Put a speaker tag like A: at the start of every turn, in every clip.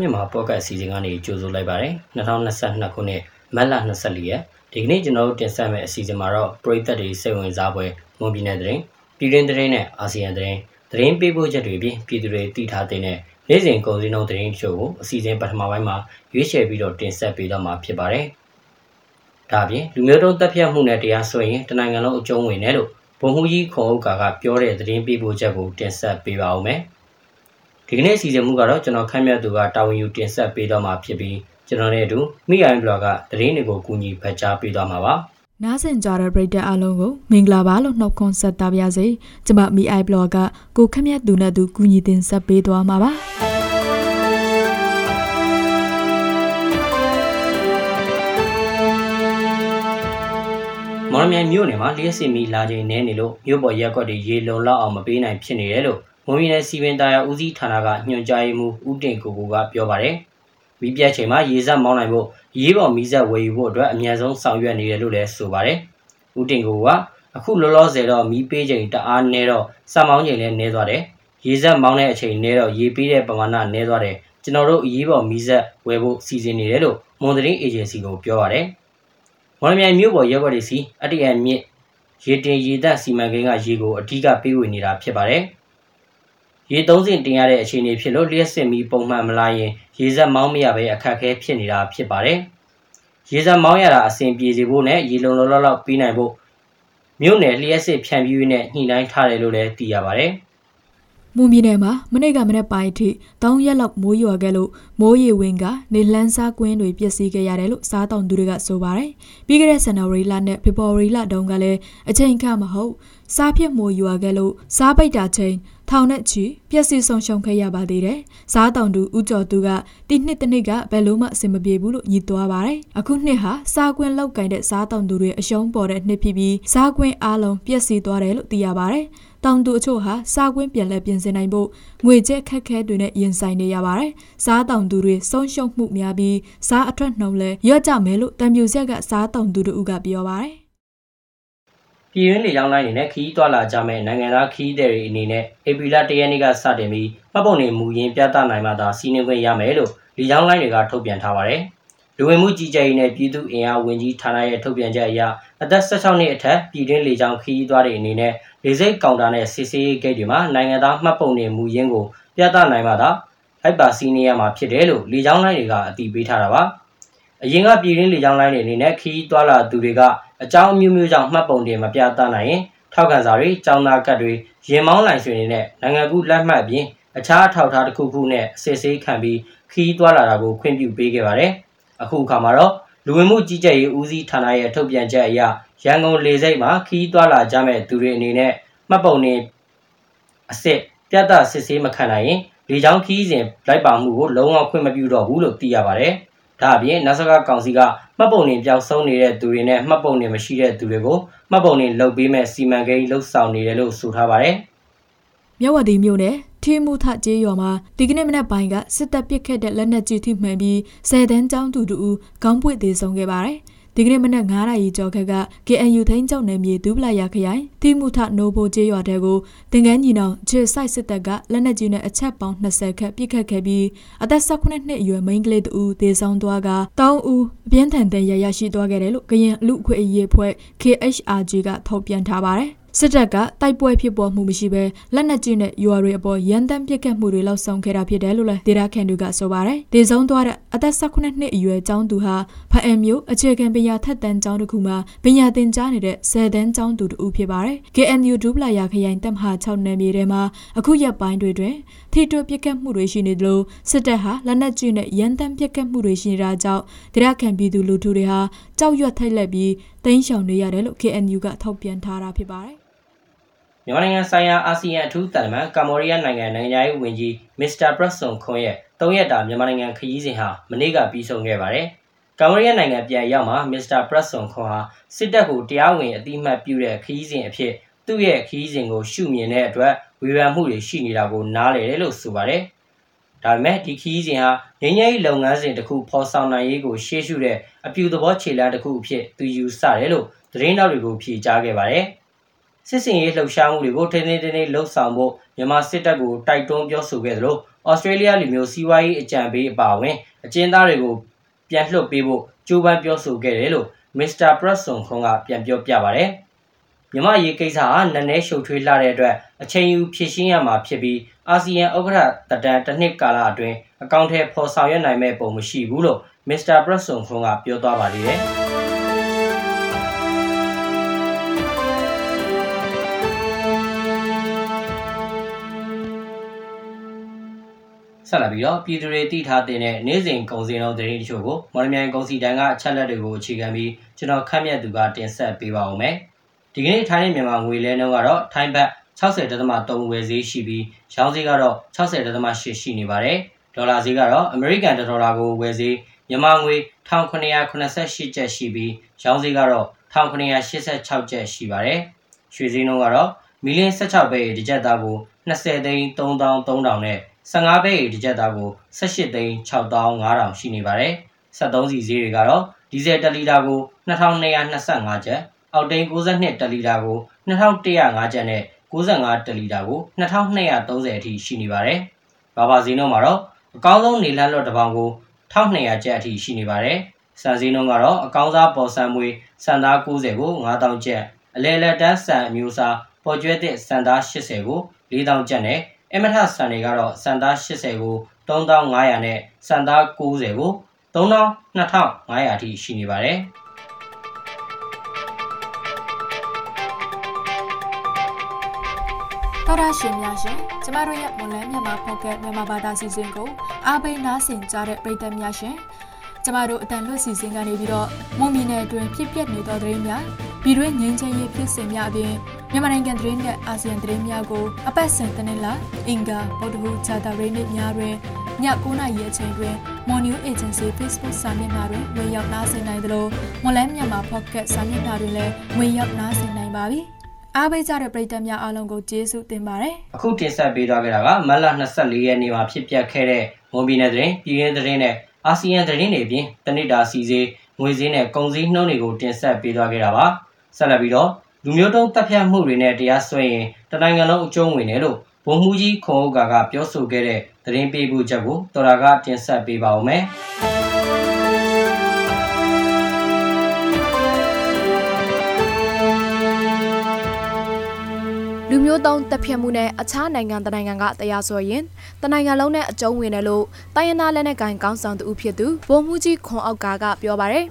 A: မြန်မာပေါ့ကတ်အစီအစဉ်ကနေကြိုဆိုလိုက်ပါတယ်2022ခုနှစ်မတ်လ24ရက်ဒီကနေ့ကျွန်တော်တို့တင်ဆက်မယ့်အစီအစဉ်မှာတော့ပရိသတ်တွေစိတ်ဝင်စားပွဲမွန်ပြည်နယ်သတင်းပြည်တွင်းသတင်းနဲ့အာဆီယံသတင်းသတင်းပေးပို့ချက်တွေပြင်ပြည်သူတွေသိထားတဲ့နေ့စဉ်ကုန်စည်နှုန်းသတင်းချို့ကိုအစီအစဉ်ပထမပိုင်းမှာရွေးချယ်ပြီးတော့တင်ဆက်ပေးတော့မှာဖြစ်ပါတယ်ဒါပြင်လူမျိုးတုံးတပ်ဖြတ်မှုနဲ့တရားစွဲရင်တနိုင်ငံလုံးအကျုံးဝင်တယ်လို့ဘုံဟူကြီးခွန်ဥက္ကာကပြောတဲ့သတင်းပေးပို့ချက်ကိုတင်ဆက်ပေးပါဦးမယ် ဒီကနေ့အစီအစဉ်မူကတော့ကျွန်တော်ခန့်မှတ်သူကတာဝန်ယူတင်ဆက်ပေးတော့မှာဖြစ်ပြီးကျွန်တော်နဲ့အတူမိအိုင်ဘလော့ကသတင်းတွေကိုကူညီဖတ်ကြားပေးသွားမှာပါ
B: နားဆင်ကြတဲ့ပရိသတ်အားလုံးကိုမင်္ဂလာပါလို့နှုတ်ခွန်းဆက်တာပါရစေကျွန်မမိအိုင်ဘလော့ကကိုခန့်မှတ်သူနဲ့သူကူညီတင်ဆက်ပေးသွားမှာပါ
A: မော်ရမြိုင်မြို့နယ်မှာလျှက်စီမီလာချိန်နဲနေလို့မြို့ပေါ်ရက်ကွက်တွေရေလုံလောက်အောင်မပေးနိုင်ဖြစ်နေတယ်လို့ မွန်ပြည်နယ်စီပင်တရားဦးစီးဌာနကညွှန်ကြားရေးမှူးဦးတင်ကိုကိုကပြောပါတယ်။မီးပြတ်ချိန်မှာရေစက်မောင်းနိုင်ဖို့ရေးပေါ်မီးစက်ဝယ်ယူဖို့အတွက်အများဆုံးဆောင်ရွက်နေတယ်လို့လည်းဆိုပါတယ်။ဦးတင်ကိုကအခုလောလောဆယ်တော့မီးပေးချိန်တအားနေတော့စက်မောင်းချိန်လည်းနေသွားတယ်။ရေစက်မောင်းတဲ့အချိန်နေတော့ရေပေးတဲ့ပမာဏနေသွားတယ်။ကျွန်တော်တို့အရေးပေါ်မီးစက်ဝယ်ဖို့စီစဉ်နေတယ်လို့မွန်သတင်းအေဂျင်စီကိုပြောပါတယ်။မော်လမြိုင်မြို့ပေါ်ရက်ွက်တွေစီအတရံမြစ်ရေတင်ရေသက်စီမံကိန်းကရေကိုအဓိကပေးဝေနေတာဖြစ်ပါတယ်။ ရေသုံးစင်တင်ရတဲ့အခြေအနေဖြစ်လို့လျှက်စစ်မီပုံမှန်မလာရင်ရေစက်မောင်းမရပဲအခက်အခဲဖြစ်နေတာဖြစ်ပါတယ်။ရေစက်မောင်းရတာအဆင်ပြေစေဖို့နဲ့ရေလုံလောလောလောက်ပြီးနိုင်ဖို့မြို့နယ်လျှက်စစ်ဖြန့်ဖြူးနဲ့ညှိနှိုင်းထားတယ်လို့လည်းသိရပါတယ်။
B: မွန်ပြည်နယ်မှာမနေ့ကမနေ့ပိုင်းထိ၃ရက်လောက်မိုးရွာခဲ့လို့မိုးရေဝင်ကနေလန်းစားကွင်းတွေပျက်စီးခဲ့ရတယ်လို့စားတောင်သူတွေကဆိုပါတယ်။ပြီးခဲ့တဲ့ဇန်နဝါရီလနဲ့ဖေဖော်ဝါရီလတုန်းကလည်းအချိန်ခါမဟုတ်စားဖြစ်မိုးရွာခဲ့လို့စားပိတ်တာချိန် ထောင်နဲ့ချီပျက်စီးဆုံးရှုံးခဲ့ရပါသေးတယ်။စားတောင်သူဦးကျော်သူကဒီနှစ်တစ်နှစ်ကဘယ်လို့မှအဆင်မပြေဘူးလို့ညစ်သွားပါတယ်။အခုနှစ်ဟာစားကွင်းလောက်ကင်တဲ့စားတောင်သူတွေအရှုံးပေါ်တဲ့နှစ်ဖြစ်ပြီးစားကွင်းအားလုံးပျက်စီးသွားတယ်လို့သိရပါတယ်။တောင်သူအချို့ဟာစားကွင်းပြန်လဲပြင်ဆင်နိုင်ဖို့ငွေကျက်ခက်ခဲတွေနဲ့ရင်ဆိုင်နေရပါတယ်။စားတောင်သူတွေဆုံးရှုံးမှုများပြီးစားအထွက်နှုံလဲရော့ကြမယ်လို့တံပြူဆက်ကစားတောင်သူတို့ကပြောပါတယ်။
A: ပြည်ရင်းလေကြောင်းလိုင်းအနေနဲ့ခီးသွွာလာကြမဲ့နိုင်ငံသားခီးတဲ့တွေအနေနဲ့အေပီလာတရနေ့ကစတင်ပြီးမှတ်ပုံနေမူရင်းပြသနိုင်မှသာစီးနှင်းခွင့်ရမယ်လို့လေကြောင်းလိုင်းတွေကထုတ်ပြန်ထားပါတယ်။လူဝင်မှုကြီးကြပ်ရေးနဲ့ပြည်သူ့အင်အားဝန်ကြီးဌာနရဲ့ထုတ်ပြန်ချက်အရအသက်16နှစ်အထက်ပြည်တွင်းလေကြောင်းခီးသွွားတွေအနေနဲ့လေစိတ်ကောင်တာနဲ့စစ်ဆေးဂိတ်တွေမှာနိုင်ငံသားမှတ်ပုံတင်မူရင်းကိုပြသနိုင်မှသာလိုက်ပါစီးနေရမှာဖြစ်တယ်လို့လေကြောင်းလိုင်းတွေကအတည်ပြုထားတာပါ အရင်ကပြည်ရင်းလေကြောင်းလိုင်းတွေအနေနဲ့ခီးသွွာလာသူတွေကအကြောင်းအမျိုးမျိုးကြောင့်မှတ်ပုံတင်မပြသနိုင်ရင်ထောက်ခံစာတွေ၊ကျောင်းသားကတ်တွေ၊ရင်မောင်းလိုင်ဆွေတွေနဲ့နိုင်ငံကူးလက်မှတ်ပြင်အခြားအထောက်အထားတစ်ခုခုနဲ့အစစ်ဆေးခံပြီးခီးသွွာလာတာကိုခွင့်ပြုပေးခဲ့ပါတယ်။အခုအခါမှာတော့လူဝင်မှုကြီးကြပ်ရေးဦးစီးဌာနရဲ့ထုတ်ပြန်ချက်အရရန်ကုန်လေဆိပ်မှာခီးသွွာလာကြမဲ့သူတွေအနေနဲ့မှတ်ပုံနေအစစ်ပြတ်သားစစ်ဆေးမခံနိုင်ရင်လေကြောင်းခီးစဉ်လိုက်ပါမှုကိုလုံးဝခွင့်မပြုတော့ဘူးလို့သိရပါတယ်။ ဒါအပြင်နတ်စကားကောင်စီကမှတ်ပုံနေပြောက်ဆုံးနေတဲ့သူတွေနဲ့မှတ်ပုံနေမရှိတဲ့သူတွေကိုမှတ်ပုံနေလုပ်ပေးမဲ့စီမံကိန်းလှုပ်ဆောင်နေတယ်လို့ဆိုထားပါတယ်။
B: မြဝတီမြို့နယ်ထီမူထကျေးရွာမှာဒီကနေ့မနက်ပိုင်းကစစ်တပ်ပစ်ခတ်တဲ့လက်နက်ကြီးထိမှန်ပြီးဆယ်တန်းကျောင်းသူတို့ခေါင်းပွေသေးဆုံးခဲ့ပါတယ်။ ဒီကနေ့မနက်9နာရီကျော်ခက်က KNU ထိန်းချုပ်နယ်မြေဒူပလာရခရိုင်တိမှုထနိုဘိုကျေးရွာတဲကိုတင်ကန်းညီနောင်ခြေဆိုင်စစ်တပ်ကလက်နက်ကြီးနဲ့အချက်ပေါင်း20ခက်ပစ်ခတ်ခဲ့ပြီးအသက်18နှစ်အရွယ်မိန်းကလေးတူသေဆုံးသွားကတောင်းဦးအပြင်းထန်တဲ့ရရရှိသွားခဲ့တယ်လို့ကရင်လူခွေအရေးဖွဲ့ KHRG ကထုတ်ပြန်ထားပါတယ် စစ်တပ်ကတိုက်ပွဲဖြစ်ပေါ်မှုမရှိဘဲလက်နက်ကြီးနဲ့ရွာတွေအပေါ်ရန်တမ်းပစ်ခတ်မှုတွေလှုပ်ဆောင်ခဲ့တာဖြစ်တယ်လို့လည်းဒေတာခန်တွေကဆိုပါတယ်။ဒေဆုံးသွားတဲ့အသက်18နှစ်အရွယ်ကျောင်းသူဟာဖအမ်မျိုးအခြေခံပညာထက်တန်းကျောင်းတစ်ခုမှာပညာသင်ကြားနေတဲ့10တန်းကျောင်းသူတူဖြစ်ပါတယ်။ KNU ဒူပလာယာခရိုင်တပ်မဟာ6နယ်မြေထဲမှာအခုရက်ပိုင်းတွေတွင်ထိတွေ့ပစ်ခတ်မှုတွေရှိနေသလိုစစ်တပ်ဟာလက်နက်ကြီးနဲ့ရန်တမ်းပစ်ခတ်မှုတွေရှိနေတာကြောင့်ဒေတာခန်ပြည်သူလူထုတွေဟာကြောက်ရွံ့ထိုက်လက်ပြီးတင်းရှောင်နေရတယ်လို့ KNU ကထောက်ပြန်ထားတာဖြစ်ပါတယ်
A: မြန်မာနိုင်ငံဆိုင်ရာအာဆီယံအထူးတန်တမန်ကမ္ဘောဒီးယားနိုင်ငံနိုင်ငံသားရေးဝန်ကြီးမစ္စတာပရက်ဆွန်ခွန်ရဲ့၃ရက်တာမြန်မာနိုင်ငံခရီးစဉ်ဟာမနေ့ကပြီးဆုံးခဲ့ပါတယ်။ကမ္ဘောဒီးယားနိုင်ငံပြန်ရောက်မှာမစ္စတာပရက်ဆွန်ခွန်ဟာစစ်တပ်ကိုတရားဝင်အတိအမှတ်ပြုတဲ့ခရီးစဉ်အဖြစ်သူ့ရဲ့ခရီးစဉ်ကိုရှုမြင်တဲ့အတွက်ဝေဖန်မှုတွေရှိနေတာကိုနားလည်တယ်လို့ဆိုပါတယ်။ဒါပေမဲ့ဒီခရီးစဉ်ဟာငင်းငယ်လုပ်ငန်းစဉ်တစ်ခုဖော်ဆောင်နိုင်ရေးကိုရှေ့ရှုတဲ့အပြူသဘောခြေလှမ်းတစ်ခုအဖြစ်သူယူဆတယ်လို့သတင်းတောက်တွေကိုဖြေကြားခဲ့ပါတယ်။ စစ်စင်ရေးလှုပ်ရှားမှုတွေကိုထိန်းသိမ်းထိန်းသိမ်းလှုပ်ဆောင်ဖို့မြန်မာစစ်တပ်ကိုတိုက်တွန်းပြောဆိုခဲ့သလိုဩစတြေးလျလူမျိုးစီးပွားရေးအကြံပေးအပါအဝင်အကျဉ်းသားတွေကိုပြန်လွှတ်ပေးဖို့ကြိုးပမ်းပြောဆိုခဲ့တယ်လို့မစ္စတာပရက်ဆွန်ခွန်ကပြန်ပြောပြပါတယ်။မြမရေးကိစ္စဟာနည်းနည်းရှုပ်ထွေးလာတဲ့အတွက်အချိန်ယူဖြည့်ရှင်းရမှာဖြစ်ပြီးအာဆီယံဥက္ကဋ္ဌတတန်တစ်နှစ်ကာလအတွင်းအကောင့်ထဲဖော်ဆောင်ရွက်နိုင်မဲ့ပုံမရှိဘူးလို့မစ္စတာပရက်ဆွန်ခွန်ကပြောသွားပါသေးတယ်။ ဆက်လက်ပြီးတော့ပြည်သူတွေတည်ထားတဲ့နေ့စဉ်ကုန်စည်နှုန်းသတင်းတချို့ကိုမော်လမြိုင်ကုန်စည်တန်းကအချက်လက်တွေကိုအခြေခံပြီးကျွန်တော်ခန့်မှန်းသူကတင်ဆက်ပေးပါဦးမယ်။ဒီကနေ့ထိုင်းနဲ့မြန်မာငွေလဲနှုန်းကတော့ထိုင်းဘတ်60.3ဝယ်ဈေးရှိပြီးရောင်းဈေးကတော့60.8ရှိနေပါတယ်။ဒေါ်လာဈေးကတော့အမေရိကန်ဒေါ်လာကိုဝယ်ဈေးမြန်မာငွေ1988ကျပ်ရှိပြီးရောင်းဈေးကတော့1986ကျပ်ရှိပါတယ်။ရွှေဈေးနှုန်းကတော့မီလင်း16ပဲတစ်ကြက်သားကို20သိန်း3300နဲ့ 15ပဲဒီကြက်သားကို18သိန်း6500ရှိနေပါတယ်။73စီဈေးတွေကတော့ဒီဇယ်1လီတာကို2225ကျပ်အောက်တိန်62တလီတာကို2105ကျပ်နဲ့65တလီတာကို2230အထိရှိနေပါတယ်။ဘာဘာဈေးနှုန်းမှာတော့အကောင်းဆုံးနေလန်းလော့တစ်ပေါင်ကို1200ကျပ်အထိရှိနေပါတယ်။စံဈေးနှုန်းကတော့အကောင်းစားပေါ်ဆန်မွေစံသား90ကို9000ကျပ်အလဲလက်တန်းစံအမျိုးအစားပေါ်ကျွဲသည့်စံသား80ကို4000ကျပ်နဲ့ အမထဆန်တွေကတော့စံသား80ကို3500နဲ့စံသား90ကို32,500အထိရှိနေပါတယ်
B: တော်ရရှင်များရှင်ကျမတို့ရဲ့မွန်လန်းမြန်မာဖောက်ကမြန်မာဘာသာစီစဉ်ကိုအားပေးနားဆင်ကြတဲ့ပရိသတ်များရှင်ကျမတို့အတန်လွတ်စီစဉ်ကနေပြီးတော့မွန်ပြည်နယ်အတွင်းဖြစ်ပျက်နေသောသတင်းများပြည်တွင်းငြိမ်းချမ်းရေးဖြစ်စဉ်များအပြင် မြန်မာနိုင်ငံသတင်းနဲ့အာဆီယံသတင်းများကိုအပတ်စဉ်တစ်နေ့လာအင်္ဂါဗုဒ္ဓဟူးခြားတာရင်းနေ့များတွင်ည9:00နာရီအချိန်တွင် Mon New Agency Facebook စာမျက်နှာတွင်ဝင်ရောက်နားဆင်နိုင်သလိုမွန်လန်းမြန်မာ Podcast စာမျက်နှာတွင်လည်းဝင်ရောက်နားဆင်နိုင်ပါပြီ။အားပေးကြတဲ့ပရိသတ်များအားလုံးကိုကျေးဇူးတင်ပါတယ်။
A: အခုတင်ဆက်ပေးသွားခဲ့တာကမတ်လ24ရက်နေ့မှာဖြစ်ပျက်ခဲ့တဲ့မွန်ပြည်နယ်သတင်းပြည်ရင်းသတင်းနဲ့အာဆီယံသတင်းတွေပြင်တနစ်တာစီစေးငွေစည်းနဲ့ကုန်စည်နှုန်းတွေကိုတင်ဆက်ပေးသွားခဲ့တာပါဆက်လက်ပြီးတော့ လူမျိုးတုံးတပ်ဖြတ်မှုတွေနဲ့တရားစွဲရင်တနိုင်ငံလုံးအကျုံးဝင်တယ်လို့ဗိုလ်မှူးကြီးခွန်ဥက္ကာကပြောဆိုခဲ့တဲ့သတင်းပေးပို့ချက်ကိုတော်တာကတင်ဆက်ပေးပါဦးမယ်
B: လူမျိုးတုံးတပ်ဖြတ်မှုနဲ့အခြားနိုင်ငံတနိုင်ငံကတရားစွဲရင်တနိုင်ငံလုံးနဲ့အကျုံးဝင်တယ်လို့တိုင်းရင်းသားလက်နက်ကိုင်ကောင်းဆောင်သူဖြစ်သူဗိုလ်မှူးကြီးခွန်အောက်ကကပြောပါရယ်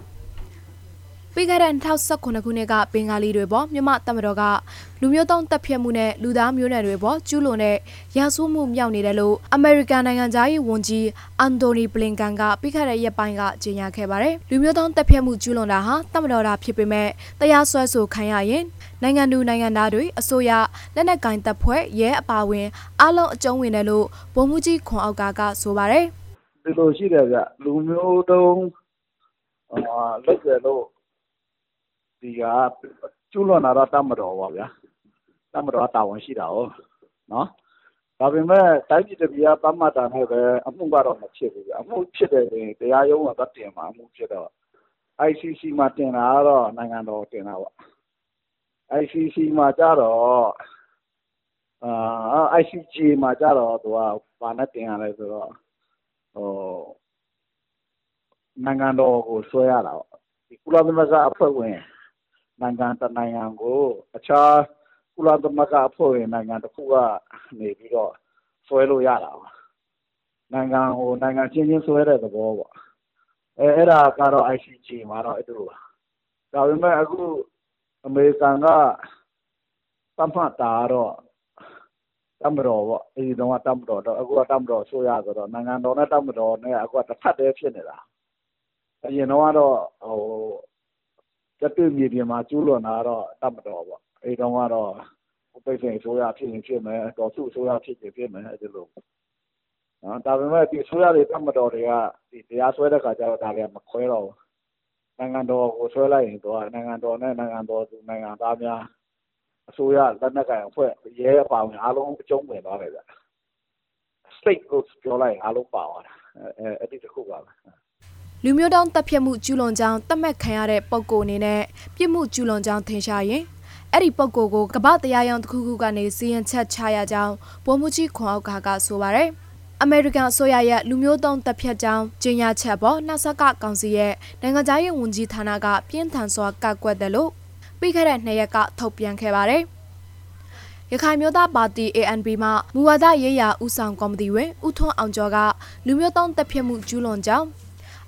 B: ပြီးခဲ့တဲ့2019ခုနှစ်ကဘင်္ဂါလီတွေပေါ်မြမတမတော်ကလူမျိုးတုံးတပ်ဖြတ်မှုနဲ့လူသားမျိုးနွယ်တွေပေါ်ကျူးလွန်တဲ့ရာဇဝမှုမြောက်နေတယ်လို့အမေရိကန်နိုင်ငံသားရေးဝန်ကြီးအန်တိုနီဘလင်ကန်ကပြီးခဲ့တဲ့ရက်ပိုင်းကကြေညာခဲ့ပါတယ်။လူမျိုးတုံးတပ်ဖြတ်မှုကျူးလွန်တာဟာတမတော်တာဖြစ်ပေမဲ့တရားစွဲဆိုခံရရင်နိုင်ငံသူနိုင်ငံသားတွေအစိုးရလက်နက်ကင်တပ်ဖွဲ့ရဲအပါဝင်အလုံးအကျုံးဝင်တယ်လို့ဗိုလ်မှူးကြီးခွန်အောက်ကကဆိုပါတယ်။
C: ဒီလိုရှိတယ်ဗျလူမျိုးတုံးအာလက်ကျလို့ ဒီကကျူးလွန်တာတော့တပ်မတော်ပေါ့ဗျာတပ်မတော်ကတာဝန်ရှိတာ哦နော်ဒါပေမဲ့တိုင်းပြည်တစ်ပြည်ကပတ်မှတ်တာနဲ့ပဲအမှုကတော့မဖြစ်ဘူးဗျအမှုဖြစ်တယ်ဆိုရင်တရားရုံးကသတင်မှာအမှုဖြစ်တော့ ICC မှာတင်တာကတော့နိုင်ငံတော်တင်တာပေါ့ ICC မှာကြတော့အာ ICJ မှာကြတော့သူကဘာနဲ့တင်ရလဲဆိုတော့ဟိုနိုင်ငံတော်ကိုဆွဲရတာပေါ့ဒီကုလသမဂ္ဂအဖွဲ့ဝင် နိုင်ငံတနိုင်ငံကိုအခြားကုလသမဂ္ဂအဖွဲ့ဝင်နိုင်ငံတစ်ခုကနေပြီးတော့ဆွဲလို့ရတာပါနိုင်ငံဟိုနိုင်ငံချင်းချင်းဆွဲတဲ့သဘောပေါ့အဲအဲ့ဒါကတော့ ICJ မှာတော့အဲ့လိုပါဒါပေမဲ့အခုအမေရိကန်ကသတ်မှတ်တာတော့တမတော်ပေါ့အဲဒီတော့တမတော်တော့အခုကတမတော်ဆိုရဆိုတော့နိုင်ငံတော်နဲ့တမတော်နဲ့အခုကတစ်ဖက်တည်းဖြစ်နေတာအရင်တော့ကတော့ဟို လက်တွေ့မြေပြင်မှာကျူးလွန်တာကတော့တပ်မတော်ပေါ့အဲဒီတုန်းကတော့ပိတ်ပင်အစိုးရဖြစ်ရင်ဖြစ်မယ်တော်စုအစိုးရဖြစ်ရင်ဖြစ်မယ်အဲဒီလိုနော်ဒါပေမဲ့ဒီအစိုးရတွေတပ်မတော်တွေကဒီတရားစွဲတဲ့ခါကျတော့ဒါတွေကမခွဲတော့ဘူးနိုင်ငံတော်ကိုဆွဲလိုက်ရင်တော့နိုင်ငံတော်နဲ့နိုင်ငံတော်သူနိုင်ငံသားများအစိုးရလက်နက်ကိုင်အဖွဲ့ရဲအပါဝင်အားလုံးအကျုံးဝင်သွားတယ်ဗျ state ကိုပြောလိုက်အားလုံးပါသွားတာအဲအဲ့ဒီတစ်ခုပါပဲ
B: လူမျိုးတောင်းတပ်ဖြတ်မှုကျူးလွန်ကြောင်းတတ်မှတ်ခံရတဲ့ပုံကိုအနေနဲ့ပြစ်မှုကျူးလွန်ကြောင်းထင်ရှားရင်အဲ့ဒီပုံကိုကိုကပ္ပတရားရောင်တစ်ခုခုကနေစီရင်ချက်ချရကြောင်းဗိုလ်မှူးကြီးခွန်အောက်ကကဆိုပါရယ်
D: အမေရိကန်အစိုးရရဲ့လူမျိုးတုံးတပ်ဖြတ်ကြောင်းကြေညာချက်ပေါ်နှဆက်ကကောင်စီရဲ့နိုင်ငံသားရေးဝန်ကြီးဌာနကပြင်းထန်စွာကကွက်တယ်လို့ပြီးခဲ့တဲ့နှစ်ရက်ကထုတ်ပြန်ခဲ့ပါတယ်။ရခိုင်မျိုးသားပါတီ ANP မှမူဝါဒရေးရာဦးဆောင်ကော်မတီဝင်ဦးထွန်းအောင်ကျော်ကလူမျိုးတုံးတပ်ဖြတ်မှုကျူးလွန်ကြောင်း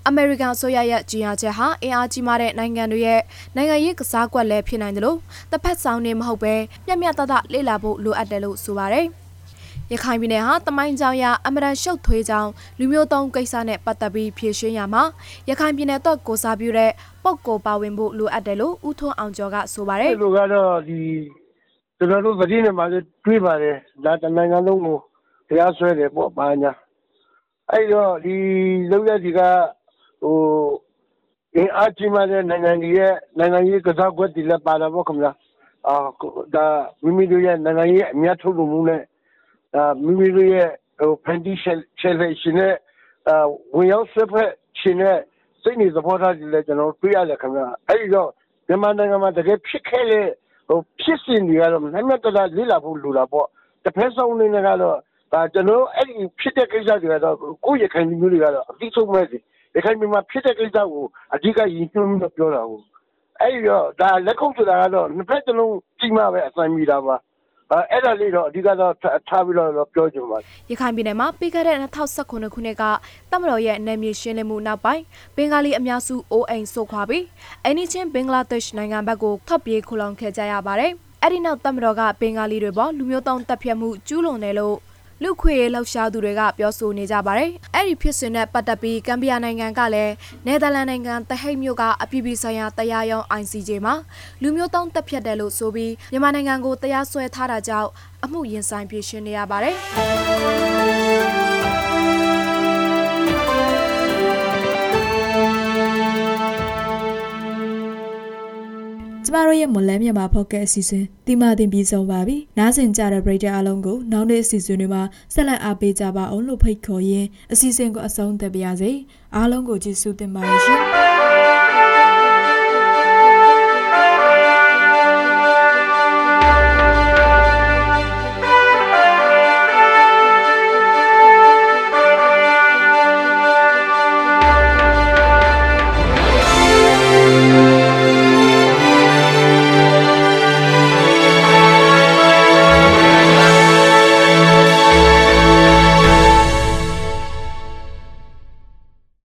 D: အမေရိကန်ဆိုရရဲ့ကြီးညာချက်ဟာအင်အားကြီးမားတဲ့နိုင်ငံတွေရဲ့နိုင်ငံရေးကစားကွက်လည်းဖြစ်နိုင်တယ်လို့တစ်ဖက်ဆောင်နေမဟုတ်ပဲမျက်မျက်တတလေ့လာဖို့လိုအပ်တယ်လို့ဆိုပါတယ်။ရခိုင်ပြည်နယ်ဟာတမိုင်းကြောင်ရအမရန်ရှုပ်ထွေးကြောင်လူမျိုးတုံးကိစ္စနဲ့ပတ်သက်ပြီးဖြေရှင်းရမှာရခိုင်ပြည်နယ်တော့ကိုစားပြုတဲ့ပုတ်ကိုပါဝင်ဖို့လိုအပ်တယ်လို့ဦးထွန်းအောင်ကျော်ကဆိုပါတယ်။
E: ဒီလိုကတော့ဒီကျွန်တော်တို့ပြည်နယ်မှာတွေးပါတယ်ဒါတနိုင်ငံလုံးကိုတရားစွဲတယ်ပေါ့ဘာညာအဲ့တော့ဒီလောက်ရဒီက ဟိုအင်အားကြီးမှတဲ့နိုင်ငံကြီးရဲ့နိုင်ငံရေးကစားကွက်တွေလည်းပါတာပေါ့ခင်ဗျာအာဒါမိမိတို့ရဲ့နိုင်ငံရေးအများထုတ်လို့မှုနဲ့မိမိတို့ရဲ့ဖန်တီးချယ်လေရှင်နဲ့ဝင်ရောက်ဆွဲဖက်ရှင်နဲ့စိတ်နေသဘောထားတွေလည်းကျွန်တော်တွေ့ရတယ်ခင်ဗျာအဲ့ဒီတော့မြန်မာနိုင်ငံမှာတကယ်ဖြစ်ခဲ့တဲ့ဟိုဖြစ်စဉ်တွေကတော့နိုင်မတလာလေးလာဖို့လိုတာပေါ့တစ်ဖက်ဆုံးနေကတော့ဒါကျွန်တော်အဲ့ဒီဖြစ်တဲ့ကိစ္စတွေကတော့ကိုယ့်ရခိုင်မျိုးတွေကတော့အပြီးဆုံးမဲ့စီ ရခိုင်ပြည်မှာဖြစ်တဲ့ကိစ္စကိုအဓိကရည်ညွှန်းပြီးတော့ပြောတာဟုတ်အဲ့ဒီတော့ဒါလက်ခုပ်ဆိုတာကတော့နှစ်ဖက်စလုံးကြီးမှပဲအဆိုင်မိတာပါအဲ့ဒါလေးတော့အဓိကတော့ထားပြီးတော့ပြောချင်ပါတယ်
D: ရခိုင်ပြည်နယ်မှာပြီးခဲ့တဲ့2019ခုနှစ်ကတမတော်ရဲ့နယ်မြေရှင်းလင်းမှုနောက်ပိုင်းဘင်္ဂါလီအများစုအိုးအိမ်ဆုတ်ခွာပြီးအနီချင်းဘင်္ဂလားဒေ့ရှ်နိုင်ငံဘက်ကိုထွက်ပြေးခိုလောင်ခဲ့ကြရပါတယ်အဲ့ဒီနောက်တမတော်ကဘင်္ဂါလီတွေပေါ်လူမျိုးတုံးတပ်ဖြတ်မှုကျူးလွန်တယ်လို့ လူခွေလှောက်ရှားသူတွေကပြောဆိုနေကြပါတယ်။အဲ့ဒီဖြစ်စဉ်နဲ့ပတ်သက်ပြီးကမ်ဘီယာနိုင်ငံကလည်းနယ်သာလန်နိုင်ငံတဟိတ်မြို့ကအပြည်ပြည်ဆိုင်ရာတရားရုံး ICJ မှာလူမျိုးတုံးတပ်ဖြတ်တယ်လို့ဆိုပြီးမြန်မာနိုင်ငံကိုတရားစွဲထားတာကြောင့်အမှုရင်ဆိုင်ပြေရှင်းနေရပါတယ်။
B: မတို့ရဲ့မွန်လန်းမြန်မာဖော့ကတ်အစီအစဉ်ဒီမှာတင်ပြီးဆုံးပါပြီ။နားဆင်ကြတဲ့ပရိသတ်အားလုံးကိုနောက်နေ့အစီအစဉ်တွေမှာဆက်လက်အားပေးကြပါအောင်လို့ဖိတ်ခေါ်ရင်းအစီအစဉ်ကိုအဆုံးသတ်ပါရစေ။အားလုံးကိုကျေးဇူးတင်ပါတယ်ရှင်။